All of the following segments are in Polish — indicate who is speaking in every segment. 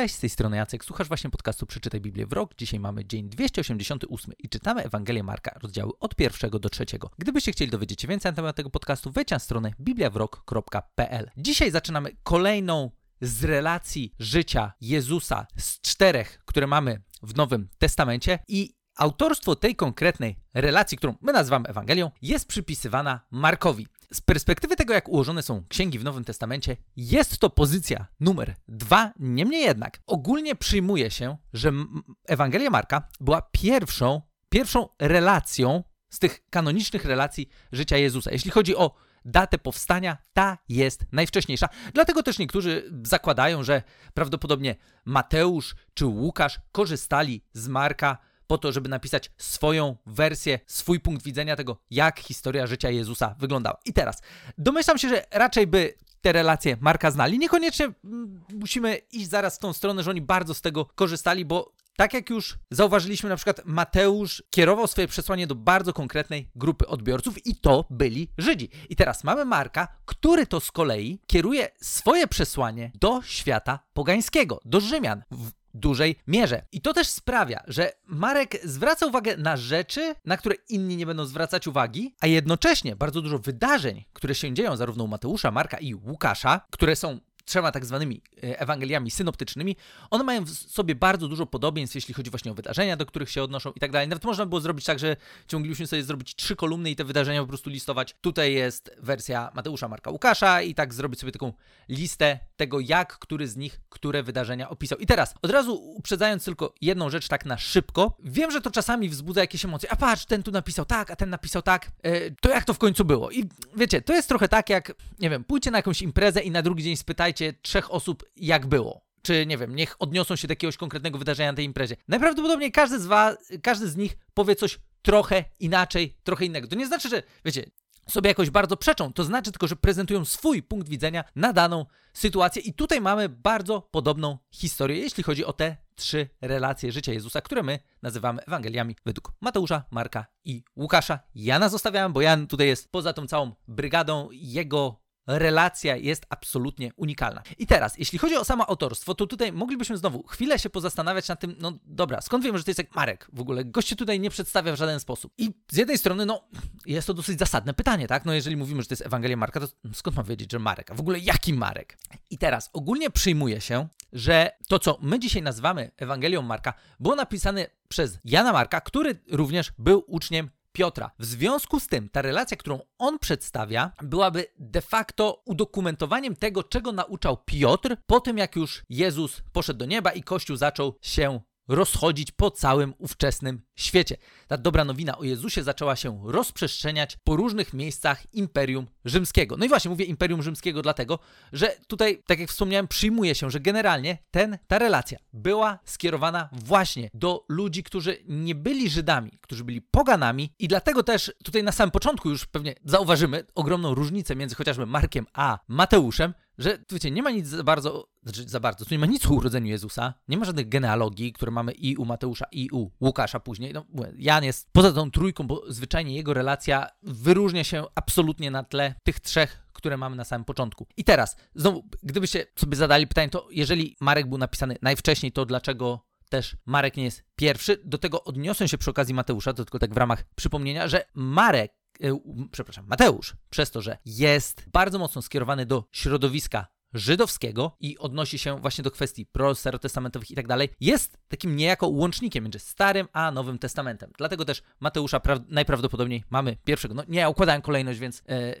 Speaker 1: Cześć, z tej strony Jacek, słuchasz właśnie podcastu Przeczytaj Biblię w rok. Dzisiaj mamy dzień 288 i czytamy Ewangelię Marka, rozdziały od pierwszego do trzeciego. Gdybyście chcieli dowiedzieć się więcej na temat tego podcastu, wejdź na stronę bibliawrok.pl. Dzisiaj zaczynamy kolejną z relacji życia Jezusa z czterech, które mamy w Nowym Testamencie i autorstwo tej konkretnej relacji, którą my nazywamy Ewangelią, jest przypisywana Markowi. Z perspektywy tego, jak ułożone są księgi w Nowym Testamencie, jest to pozycja numer dwa. Niemniej jednak, ogólnie przyjmuje się, że Ewangelia Marka była pierwszą, pierwszą relacją z tych kanonicznych relacji życia Jezusa. Jeśli chodzi o datę powstania, ta jest najwcześniejsza. Dlatego też niektórzy zakładają, że prawdopodobnie Mateusz czy Łukasz korzystali z Marka po to, żeby napisać swoją wersję, swój punkt widzenia tego, jak historia życia Jezusa wyglądała. I teraz, domyślam się, że raczej by te relacje Marka znali. Niekoniecznie mm, musimy iść zaraz w tą stronę, że oni bardzo z tego korzystali, bo tak jak już zauważyliśmy, na przykład Mateusz kierował swoje przesłanie do bardzo konkretnej grupy odbiorców i to byli Żydzi. I teraz mamy Marka, który to z kolei kieruje swoje przesłanie do świata pogańskiego, do Rzymian. W dużej mierze. I to też sprawia, że Marek zwraca uwagę na rzeczy, na które inni nie będą zwracać uwagi, a jednocześnie bardzo dużo wydarzeń, które się dzieją zarówno u Mateusza, Marka i Łukasza, które są trzema tak zwanymi e, Ewangeliami synoptycznymi, one mają w sobie bardzo dużo podobieństw, jeśli chodzi właśnie o wydarzenia, do których się odnoszą i tak dalej. Nawet można było zrobić tak, że moglibyśmy sobie zrobić trzy kolumny i te wydarzenia po prostu listować. Tutaj jest wersja Mateusza, Marka, Łukasza i tak zrobić sobie taką listę tego, jak który z nich które wydarzenia opisał. I teraz, od razu uprzedzając tylko jedną rzecz tak na szybko, wiem, że to czasami wzbudza jakieś emocje. A patrz, ten tu napisał tak, a ten napisał tak. E, to jak to w końcu było? I wiecie, to jest trochę tak jak, nie wiem, pójdźcie na jakąś imprezę i na drugi dzień spytajcie trzech osób, jak było. Czy nie wiem, niech odniosą się do jakiegoś konkretnego wydarzenia na tej imprezie. Najprawdopodobniej każdy z was, każdy z nich powie coś trochę inaczej, trochę innego. To nie znaczy, że wiecie, sobie jakoś bardzo przeczą. To znaczy tylko, że prezentują swój punkt widzenia na daną sytuację. I tutaj mamy bardzo podobną historię, jeśli chodzi o te trzy relacje życia Jezusa, które my nazywamy Ewangeliami według Mateusza, Marka i Łukasza. Jana zostawiałem, bo Jan tutaj jest poza tą całą brygadą. Jego relacja jest absolutnie unikalna. I teraz, jeśli chodzi o samo autorstwo, to tutaj moglibyśmy znowu chwilę się pozastanawiać nad tym, no dobra, skąd wiemy, że to jest jak Marek w ogóle? Gość się tutaj nie przedstawia w żaden sposób. I z jednej strony, no, jest to dosyć zasadne pytanie, tak? No jeżeli mówimy, że to jest Ewangelia Marka, to skąd mam wiedzieć, że Marek? A w ogóle jaki Marek? I teraz, ogólnie przyjmuje się, że to, co my dzisiaj nazywamy Ewangelią Marka, było napisane przez Jana Marka, który również był uczniem Piotra. W związku z tym ta relacja, którą on przedstawia, byłaby de facto udokumentowaniem tego, czego nauczał Piotr po tym, jak już Jezus poszedł do nieba i Kościół zaczął się rozchodzić po całym ówczesnym świecie. Ta dobra nowina o Jezusie zaczęła się rozprzestrzeniać po różnych miejscach Imperium Rzymskiego. No i właśnie mówię Imperium Rzymskiego dlatego, że tutaj, tak jak wspomniałem, przyjmuje się, że generalnie ten, ta relacja była skierowana właśnie do ludzi, którzy nie byli Żydami, którzy byli poganami i dlatego też tutaj na samym początku już pewnie zauważymy ogromną różnicę między chociażby Markiem a Mateuszem, że wiecie, nie ma nic za bardzo, znaczy za bardzo, tu nie ma nic o urodzeniu Jezusa, nie ma żadnych genealogii, które mamy i u Mateusza, i u Łukasza później. No, Jan jest poza tą trójką, bo zwyczajnie jego relacja wyróżnia się absolutnie na tle tych trzech, które mamy na samym początku. I teraz, znowu, gdybyście sobie zadali pytanie, to jeżeli Marek był napisany najwcześniej, to dlaczego też Marek nie jest pierwszy? Do tego odniosę się przy okazji Mateusza, to tylko tak w ramach przypomnienia, że Marek E, przepraszam, Mateusz, przez to, że jest bardzo mocno skierowany do środowiska żydowskiego i odnosi się właśnie do kwestii pro-starotestamentowych i tak dalej, jest takim niejako łącznikiem między Starym a Nowym Testamentem. Dlatego też Mateusza najprawdopodobniej mamy pierwszego. No nie, układałem kolejność, więc e,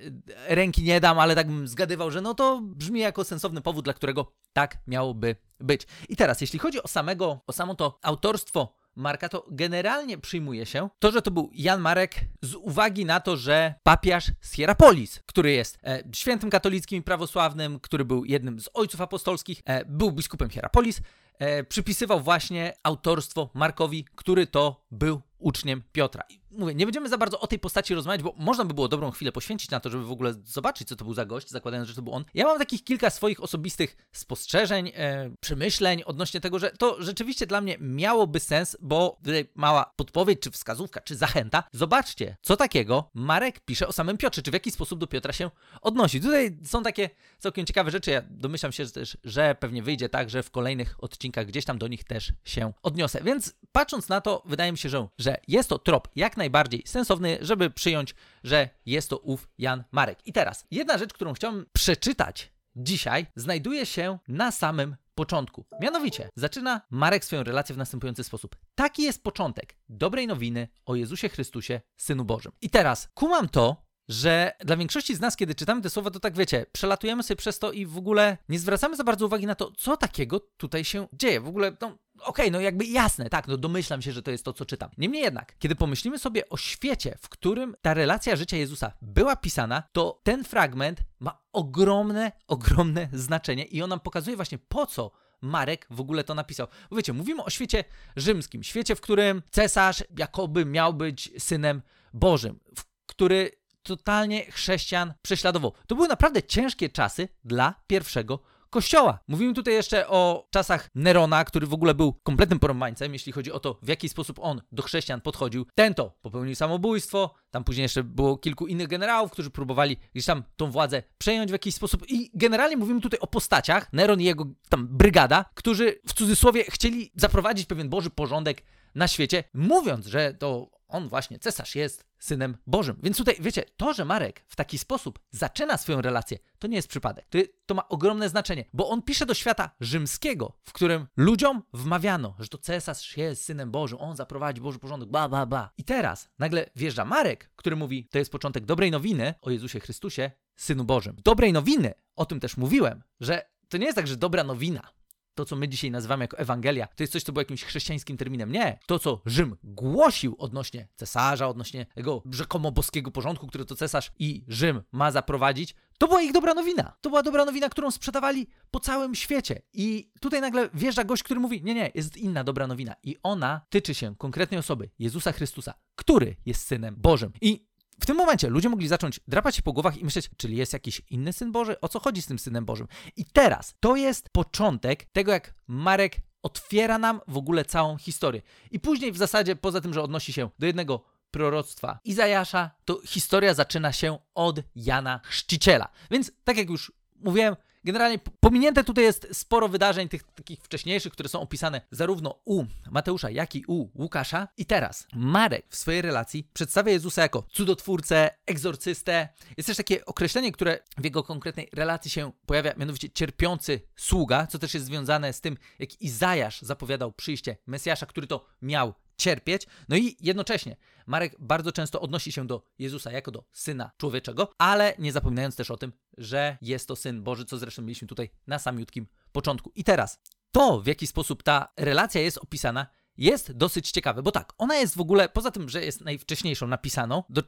Speaker 1: ręki nie dam, ale tak bym zgadywał, że no to brzmi jako sensowny powód, dla którego tak miałoby być. I teraz, jeśli chodzi o samego, o samo to autorstwo Marka, to generalnie przyjmuje się to, że to był Jan Marek z uwagi na to, że papiarz z Hierapolis, który jest e, świętym katolickim i prawosławnym, który był jednym z ojców apostolskich, e, był biskupem Hierapolis, e, przypisywał właśnie autorstwo Markowi, który to był uczniem Piotra. Mówię, nie będziemy za bardzo o tej postaci rozmawiać, bo można by było dobrą chwilę poświęcić na to, żeby w ogóle zobaczyć, co to był za gość, zakładając, że to był on. Ja mam takich kilka swoich osobistych spostrzeżeń, e, przemyśleń odnośnie tego, że to rzeczywiście dla mnie miałoby sens, bo tutaj mała podpowiedź, czy wskazówka, czy zachęta. Zobaczcie, co takiego Marek pisze o samym Piotrze, czy w jaki sposób do Piotra się odnosi. Tutaj są takie całkiem ciekawe rzeczy. Ja domyślam się że też, że pewnie wyjdzie tak, że w kolejnych odcinkach gdzieś tam do nich też się odniosę. Więc patrząc na to, wydaje mi się, że, że jest to trop jak najbardziej sensowny, żeby przyjąć, że jest to ów Jan Marek. I teraz, jedna rzecz, którą chciałbym przeczytać dzisiaj, znajduje się na samym początku. Mianowicie, zaczyna Marek swoją relację w następujący sposób. Taki jest początek dobrej nowiny o Jezusie Chrystusie, Synu Bożym. I teraz, kumam to, że dla większości z nas, kiedy czytamy te słowa, to tak wiecie, przelatujemy sobie przez to i w ogóle nie zwracamy za bardzo uwagi na to, co takiego tutaj się dzieje. W ogóle, no, okay, no jakby jasne, tak, no domyślam się, że to jest to, co czytam. Niemniej jednak, kiedy pomyślimy sobie o świecie, w którym ta relacja życia Jezusa była pisana, to ten fragment ma ogromne, ogromne znaczenie i on nam pokazuje właśnie po co Marek w ogóle to napisał. Bo wiecie, mówimy o świecie rzymskim, świecie, w którym cesarz jakoby miał być synem Bożym, w który totalnie chrześcijan prześladował. To były naprawdę ciężkie czasy dla pierwszego kościoła. Mówimy tutaj jeszcze o czasach Nerona, który w ogóle był kompletnym porąbańcem, jeśli chodzi o to, w jaki sposób on do chrześcijan podchodził. Ten to popełnił samobójstwo, tam później jeszcze było kilku innych generałów, którzy próbowali gdzieś tam tą władzę przejąć w jakiś sposób i generalnie mówimy tutaj o postaciach, Neron i jego tam brygada, którzy w cudzysłowie chcieli zaprowadzić pewien Boży porządek na świecie, mówiąc, że to on właśnie, cesarz, jest synem Bożym. Więc tutaj, wiecie, to, że Marek w taki sposób zaczyna swoją relację, to nie jest przypadek. To, to ma ogromne znaczenie, bo on pisze do świata rzymskiego, w którym ludziom wmawiano, że to cesarz jest synem Bożym, on zaprowadzi Boży porządek, ba, ba, ba. I teraz nagle wjeżdża Marek, który mówi, to jest początek dobrej nowiny o Jezusie Chrystusie, Synu Bożym. Dobrej nowiny, o tym też mówiłem, że to nie jest tak, że dobra nowina to, co my dzisiaj nazywamy jako Ewangelia, to jest coś, co było jakimś chrześcijańskim terminem. Nie. To, co Rzym głosił odnośnie cesarza, odnośnie jego rzekomo boskiego porządku, który to cesarz i Rzym ma zaprowadzić, to była ich dobra nowina. To była dobra nowina, którą sprzedawali po całym świecie. I tutaj nagle wjeżdża gość, który mówi: Nie, nie, jest inna dobra nowina. I ona tyczy się konkretnej osoby, Jezusa Chrystusa, który jest synem Bożym. I w tym momencie ludzie mogli zacząć drapać się po głowach i myśleć, czyli jest jakiś inny syn Boży? O co chodzi z tym synem Bożym? I teraz to jest początek tego, jak Marek otwiera nam w ogóle całą historię. I później w zasadzie, poza tym, że odnosi się do jednego proroctwa Izajasza, to historia zaczyna się od Jana Chrzciciela. Więc tak jak już mówiłem, Generalnie pominięte tutaj jest sporo wydarzeń tych takich wcześniejszych, które są opisane zarówno u Mateusza, jak i u Łukasza. I teraz Marek w swojej relacji przedstawia Jezusa jako cudotwórcę, egzorcystę. Jest też takie określenie, które w jego konkretnej relacji się pojawia, mianowicie cierpiący sługa, co też jest związane z tym, jak Izajasz zapowiadał przyjście Mesjasza, który to miał cierpieć. No i jednocześnie Marek bardzo często odnosi się do Jezusa jako do syna człowieczego, ale nie zapominając też o tym, że jest to syn Boży, co zresztą mieliśmy tutaj na samiutkim początku. I teraz to, w jaki sposób ta relacja jest opisana, jest dosyć ciekawe, bo tak, ona jest w ogóle, poza tym, że jest najwcześniejszą napisaną, do,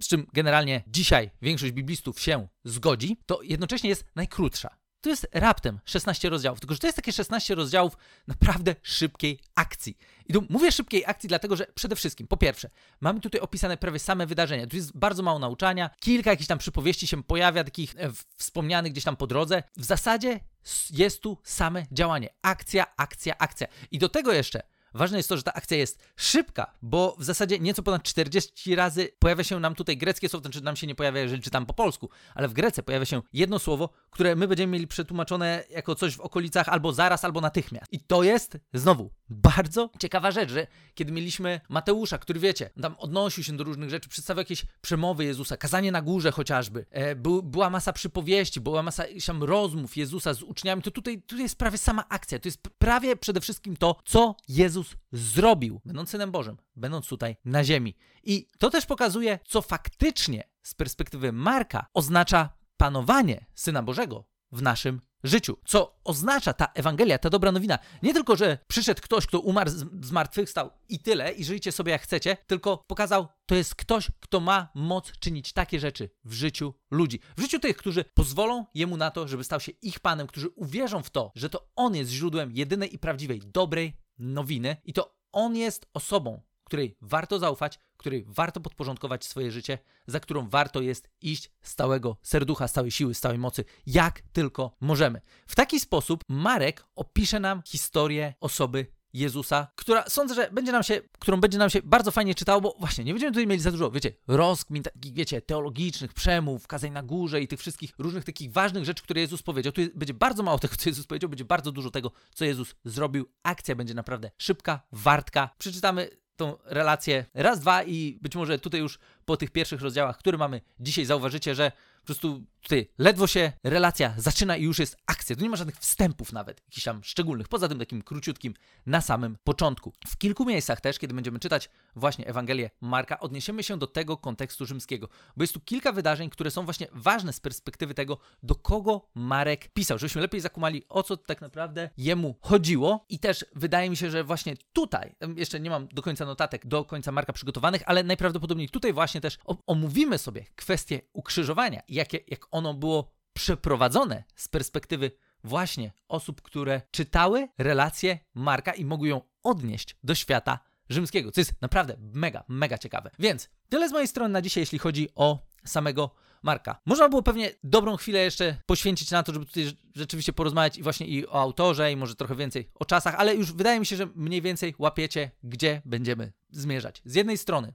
Speaker 1: z czym generalnie dzisiaj większość biblistów się zgodzi, to jednocześnie jest najkrótsza to jest raptem 16 rozdziałów. Tylko, że to jest takie 16 rozdziałów naprawdę szybkiej akcji. I tu mówię szybkiej akcji, dlatego że przede wszystkim, po pierwsze, mamy tutaj opisane prawie same wydarzenia. Tu jest bardzo mało nauczania, kilka jakichś tam przypowieści się pojawia, takich e, wspomnianych gdzieś tam po drodze. W zasadzie jest tu same działanie. Akcja, akcja, akcja. I do tego jeszcze Ważne jest to, że ta akcja jest szybka, bo w zasadzie nieco ponad 40 razy pojawia się nam tutaj greckie słowo, znaczy nam się nie pojawia, jeżeli czytam po polsku, ale w Grece pojawia się jedno słowo, które my będziemy mieli przetłumaczone jako coś w okolicach albo zaraz, albo natychmiast. I to jest, znowu, bardzo ciekawa rzecz, że kiedy mieliśmy Mateusza, który wiecie, tam odnosił się do różnych rzeczy, przedstawiał jakieś przemowy Jezusa, kazanie na górze chociażby, e, był, była masa przypowieści, była masa tam rozmów Jezusa z uczniami, to tutaj, tutaj jest prawie sama akcja, to jest prawie przede wszystkim to, co Jezus zrobił, będąc Synem Bożym, będąc tutaj na ziemi. I to też pokazuje, co faktycznie z perspektywy Marka oznacza panowanie Syna Bożego w naszym życiu. Co oznacza ta Ewangelia, ta dobra nowina. Nie tylko, że przyszedł ktoś, kto umarł, zmartwychwstał i tyle, i żyjcie sobie jak chcecie, tylko pokazał, to jest ktoś, kto ma moc czynić takie rzeczy w życiu ludzi. W życiu tych, którzy pozwolą jemu na to, żeby stał się ich panem, którzy uwierzą w to, że to on jest źródłem jedynej i prawdziwej, dobrej nowiny i to on jest osobą, której warto zaufać, której warto podporządkować swoje życie, za którą warto jest iść z całego serducha, z całej siły, z całej mocy, jak tylko możemy. W taki sposób Marek opisze nam historię osoby Jezusa, która sądzę, że będzie nam się, którą będzie nam się bardzo fajnie czytało, bo właśnie nie będziemy tutaj mieli za dużo, wiecie, rozkmin wiecie, teologicznych, przemów, kazań na górze i tych wszystkich różnych takich ważnych rzeczy, które Jezus powiedział. Tu będzie bardzo mało tego, co Jezus powiedział, będzie bardzo dużo tego, co Jezus zrobił. Akcja będzie naprawdę szybka, wartka. Przeczytamy tą relację raz, dwa i być może tutaj już po tych pierwszych rozdziałach, które mamy dzisiaj, zauważycie, że po prostu tutaj ledwo się relacja zaczyna i już jest akcja. Tu nie ma żadnych wstępów nawet, jakichś tam szczególnych, poza tym takim króciutkim na samym początku. W kilku miejscach też, kiedy będziemy czytać właśnie Ewangelię Marka, odniesiemy się do tego kontekstu rzymskiego, bo jest tu kilka wydarzeń, które są właśnie ważne z perspektywy tego, do kogo Marek pisał, żebyśmy lepiej zakumali, o co tak naprawdę jemu chodziło i też wydaje mi się, że właśnie tutaj, jeszcze nie mam do końca notatek, do końca Marka przygotowanych, ale najprawdopodobniej tutaj właśnie też omówimy sobie kwestię ukrzyżowania, jakie, jak ono było przeprowadzone z perspektywy właśnie osób, które czytały relację Marka i mogły ją odnieść do świata rzymskiego, co jest naprawdę mega, mega ciekawe. Więc tyle z mojej strony na dzisiaj, jeśli chodzi o samego Marka. Można było pewnie dobrą chwilę jeszcze poświęcić na to, żeby tutaj rzeczywiście porozmawiać i właśnie i o autorze, i może trochę więcej o czasach, ale już wydaje mi się, że mniej więcej łapiecie, gdzie będziemy zmierzać. Z jednej strony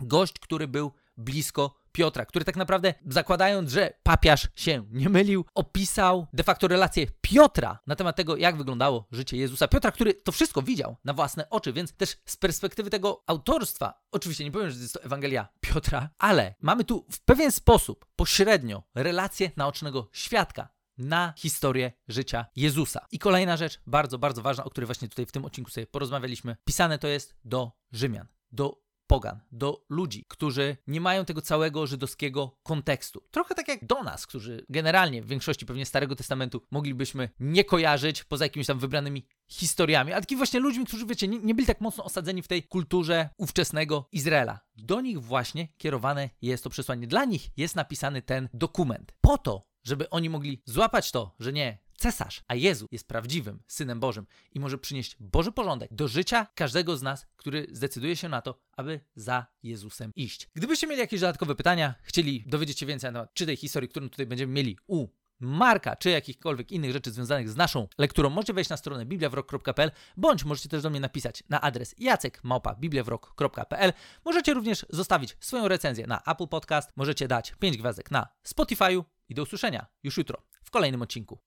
Speaker 1: gość, który był blisko Piotra, który tak naprawdę zakładając, że papiarz się nie mylił, opisał de facto relację Piotra na temat tego, jak wyglądało życie Jezusa. Piotra, który to wszystko widział na własne oczy, więc też z perspektywy tego autorstwa, oczywiście nie powiem, że jest to Ewangelia Piotra, ale mamy tu w pewien sposób pośrednio relację naocznego świadka na historię życia Jezusa. I kolejna rzecz, bardzo, bardzo ważna, o której właśnie tutaj w tym odcinku sobie porozmawialiśmy, pisane to jest do Rzymian, do pogan, do ludzi, którzy nie mają tego całego żydowskiego kontekstu. Trochę tak jak do nas, którzy generalnie w większości pewnie Starego Testamentu moglibyśmy nie kojarzyć poza jakimiś tam wybranymi historiami, a takimi właśnie ludźmi, którzy wiecie, nie, nie byli tak mocno osadzeni w tej kulturze ówczesnego Izraela. Do nich właśnie kierowane jest to przesłanie. Dla nich jest napisany ten dokument. Po to, żeby oni mogli złapać to, że nie, cesarz, a Jezu jest prawdziwym Synem Bożym i może przynieść Boży porządek do życia każdego z nas, który zdecyduje się na to, aby za Jezusem iść. Gdybyście mieli jakieś dodatkowe pytania, chcieli dowiedzieć się więcej na temat czy tej historii, którą tutaj będziemy mieli u Marka, czy jakichkolwiek innych rzeczy związanych z naszą lekturą, możecie wejść na stronę bibliawrok.pl, bądź możecie też do mnie napisać na adres jacekmałpa.bibliawrok.pl. Możecie również zostawić swoją recenzję na Apple Podcast, możecie dać 5 gwiazdek na Spotify'u i do usłyszenia już jutro w kolejnym odcinku.